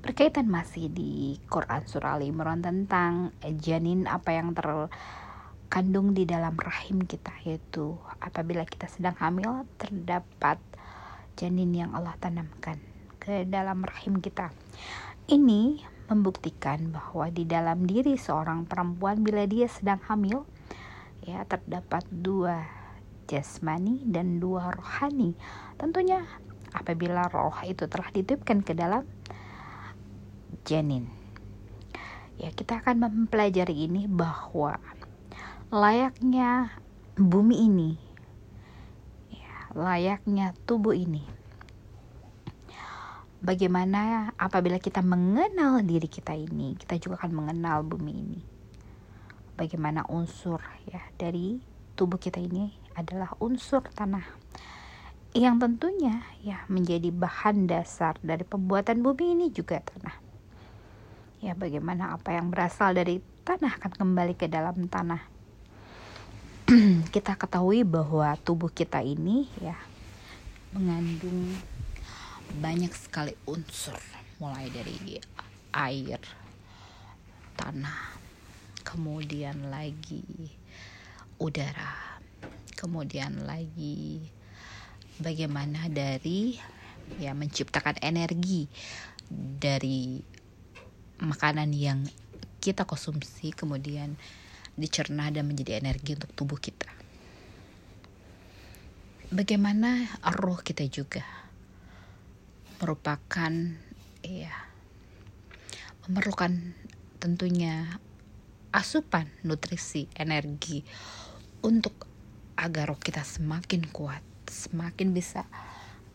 berkaitan masih di Quran surah Al Imran tentang janin apa yang terkandung di dalam rahim kita yaitu apabila kita sedang hamil terdapat janin yang Allah tanamkan ke dalam rahim kita. Ini membuktikan bahwa di dalam diri seorang perempuan bila dia sedang hamil ya terdapat dua jasmani dan dua rohani. Tentunya apabila roh itu telah dititipkan ke dalam janin. Ya, kita akan mempelajari ini bahwa layaknya bumi ini, ya, layaknya tubuh ini. Bagaimana apabila kita mengenal diri kita ini, kita juga akan mengenal bumi ini. Bagaimana unsur ya dari tubuh kita ini adalah unsur tanah yang tentunya ya menjadi bahan dasar dari pembuatan bumi ini juga tanah ya bagaimana apa yang berasal dari tanah akan kembali ke dalam tanah. Kita ketahui bahwa tubuh kita ini ya mengandung banyak sekali unsur mulai dari air tanah kemudian lagi udara kemudian lagi bagaimana dari ya menciptakan energi dari makanan yang kita konsumsi kemudian dicerna dan menjadi energi untuk tubuh kita. Bagaimana roh kita juga merupakan ya memerlukan tentunya asupan nutrisi energi untuk agar roh kita semakin kuat, semakin bisa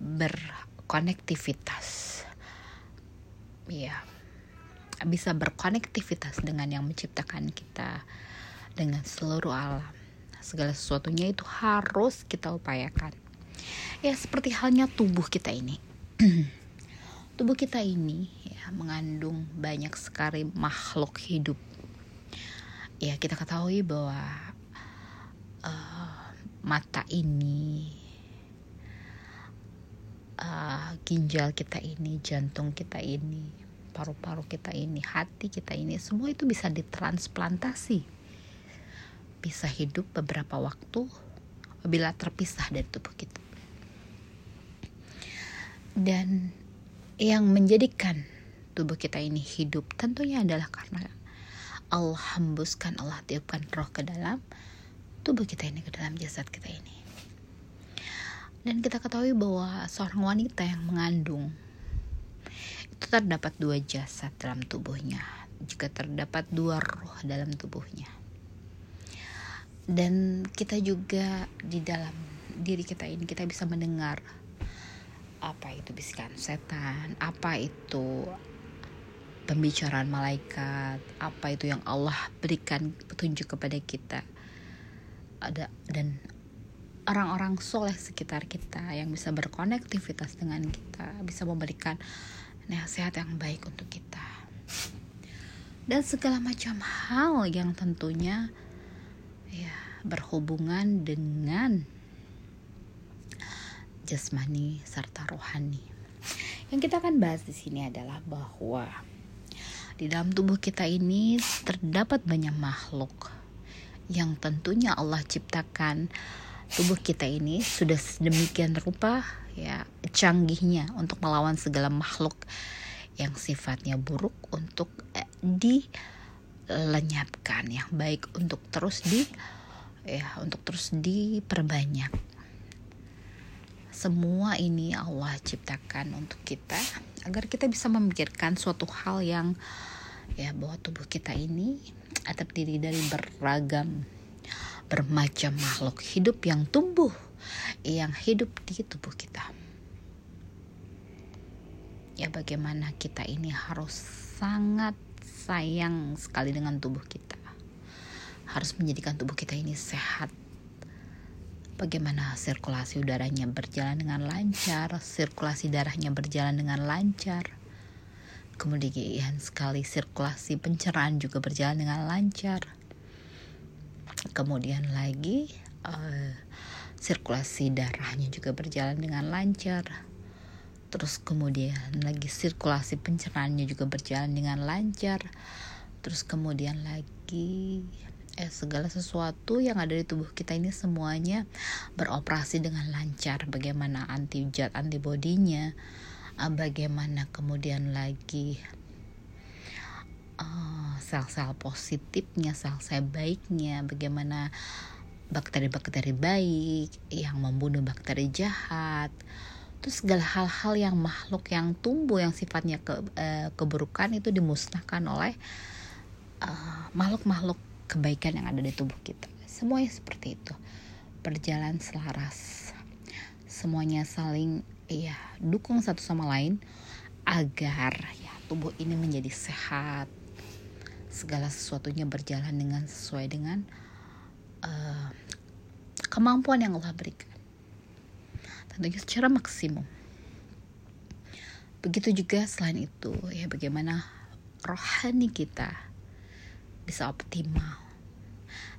berkonektivitas. Ya, bisa berkonektivitas dengan yang menciptakan kita dengan seluruh alam. Segala sesuatunya itu harus kita upayakan. Ya seperti halnya tubuh kita ini. Tubuh kita ini ya mengandung banyak sekali makhluk hidup. Ya kita ketahui bahwa uh, mata ini uh, ginjal kita ini jantung kita ini paru-paru kita ini, hati kita ini, semua itu bisa ditransplantasi. Bisa hidup beberapa waktu bila terpisah dari tubuh kita. Dan yang menjadikan tubuh kita ini hidup tentunya adalah karena Allah hembuskan, Allah tiupkan roh ke dalam tubuh kita ini, ke dalam jasad kita ini. Dan kita ketahui bahwa seorang wanita yang mengandung terdapat dua jasad dalam tubuhnya juga terdapat dua roh dalam tubuhnya. Dan kita juga di dalam diri kita ini kita bisa mendengar apa itu bisikan setan apa itu pembicaraan malaikat apa itu yang Allah berikan petunjuk kepada kita. Ada dan orang-orang soleh sekitar kita yang bisa berkonektivitas dengan kita bisa memberikan nasihat yang baik untuk kita dan segala macam hal yang tentunya ya berhubungan dengan jasmani serta rohani. Yang kita akan bahas di sini adalah bahwa di dalam tubuh kita ini terdapat banyak makhluk yang tentunya Allah ciptakan tubuh kita ini sudah sedemikian rupa ya canggihnya untuk melawan segala makhluk yang sifatnya buruk untuk eh, dilenyapkan yang baik untuk terus di ya untuk terus diperbanyak. Semua ini Allah ciptakan untuk kita agar kita bisa memikirkan suatu hal yang ya bahwa tubuh kita ini terdiri dari beragam bermacam makhluk hidup yang tumbuh yang hidup di tubuh kita. Ya bagaimana kita ini harus sangat sayang sekali dengan tubuh kita. Harus menjadikan tubuh kita ini sehat. Bagaimana sirkulasi udaranya berjalan dengan lancar sirkulasi darahnya berjalan dengan lancar. Kemudian sekali sirkulasi pencernaan juga berjalan dengan lancar kemudian lagi uh, sirkulasi darahnya juga berjalan dengan lancar. Terus kemudian lagi sirkulasi pencernaannya juga berjalan dengan lancar. Terus kemudian lagi eh, segala sesuatu yang ada di tubuh kita ini semuanya beroperasi dengan lancar. Bagaimana anti zat antibodinya uh, bagaimana kemudian lagi uh, sel-sel positifnya sel-sel baiknya bagaimana bakteri-bakteri baik yang membunuh bakteri jahat. Terus segala hal-hal yang makhluk yang tumbuh yang sifatnya ke, uh, keburukan itu dimusnahkan oleh uh, makhluk-makhluk kebaikan yang ada di tubuh kita. Semuanya seperti itu. Berjalan selaras. Semuanya saling ya dukung satu sama lain agar ya tubuh ini menjadi sehat segala sesuatunya berjalan dengan sesuai dengan uh, kemampuan yang Allah berikan. Tentunya secara maksimum. Begitu juga selain itu ya bagaimana rohani kita bisa optimal.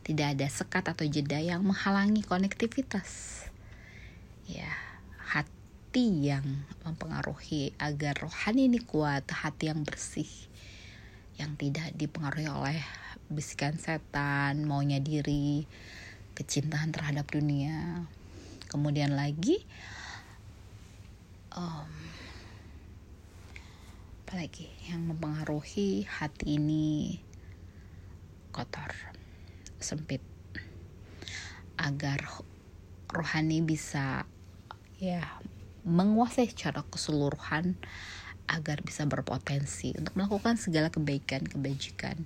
Tidak ada sekat atau jeda yang menghalangi konektivitas. Ya hati yang mempengaruhi agar rohani ini kuat, hati yang bersih, yang tidak dipengaruhi oleh bisikan setan, maunya diri, kecintaan terhadap dunia. Kemudian lagi, um, apalagi yang mempengaruhi hati ini kotor, sempit, agar rohani bisa ya menguasai secara keseluruhan agar bisa berpotensi untuk melakukan segala kebaikan kebajikan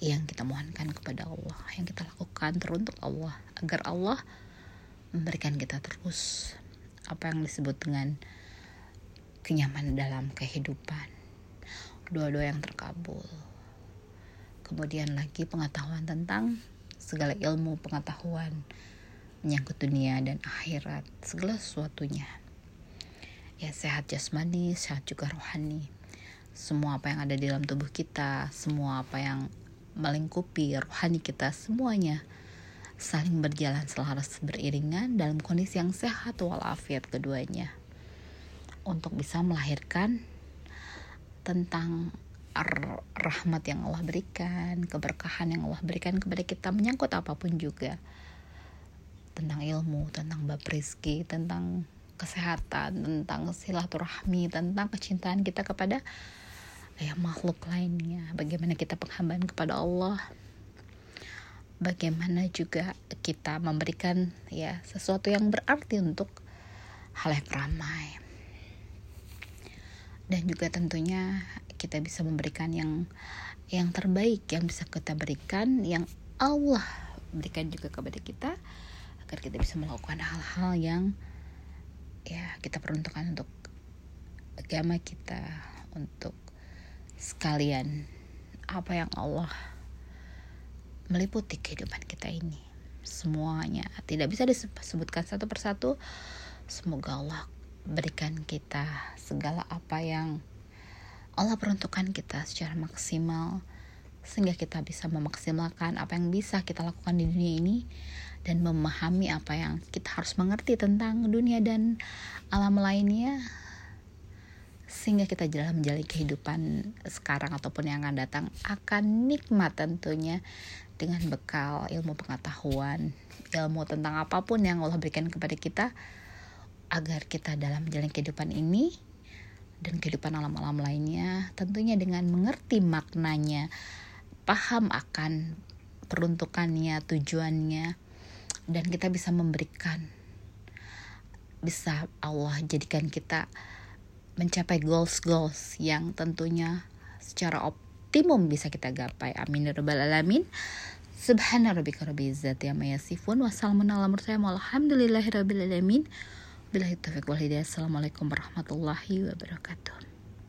yang kita mohonkan kepada Allah yang kita lakukan teruntuk Allah agar Allah memberikan kita terus apa yang disebut dengan kenyamanan dalam kehidupan. Doa-doa yang terkabul. Kemudian lagi pengetahuan tentang segala ilmu pengetahuan menyangkut dunia dan akhirat segala sesuatunya ya sehat jasmani, sehat juga rohani. Semua apa yang ada di dalam tubuh kita, semua apa yang melingkupi rohani kita semuanya saling berjalan selaras beriringan dalam kondisi yang sehat walafiat keduanya untuk bisa melahirkan tentang rahmat yang Allah berikan, keberkahan yang Allah berikan kepada kita menyangkut apa pun juga tentang ilmu, tentang bab rizki, tentang kesehatan, tentang silaturahmi, tentang kecintaan kita kepada ya makhluk lainnya. Bagaimana kita penghambaan kepada Allah. Bagaimana juga kita memberikan ya sesuatu yang berarti untuk hal yang ramai. Dan juga tentunya kita bisa memberikan yang yang terbaik yang bisa kita berikan yang Allah berikan juga kepada kita agar kita bisa melakukan hal-hal yang ya kita peruntukkan untuk agama kita untuk sekalian apa yang Allah meliputi kehidupan kita ini. Semuanya. Tidak bisa disebutkan satu persatu. Semoga Allah berikan kita segala apa yang Allah peruntukkan kita secara maksimal sehingga kita bisa memaksimalkan apa yang bisa kita lakukan di dunia ini dan memahami apa yang kita harus mengerti tentang dunia dan alam lainnya sehingga kita jalan menjalani kehidupan sekarang ataupun yang akan datang akan nikmat tentunya dengan bekal ilmu pengetahuan ilmu tentang apa pun yang Allah berikan kepada kita agar kita dalam menjalani kehidupan ini dan kehidupan alam-alam lainnya tentunya dengan mengerti maknanya paham akan peruntukannya tujuannya dan kita bisa memberikan. Bisa Allah jadikan kita mencapai goals-goals yang tentunya secara optimum bisa kita gapai. Amin ya rabbal alamin. Subhana rabbika rabbil izzati amma yasifun wassalamun ala mursalin walhamdulillahi rabbil alamin. Billahi taufiq wal hidayah. Assalamualaikum warahmatullahi wabarakatuh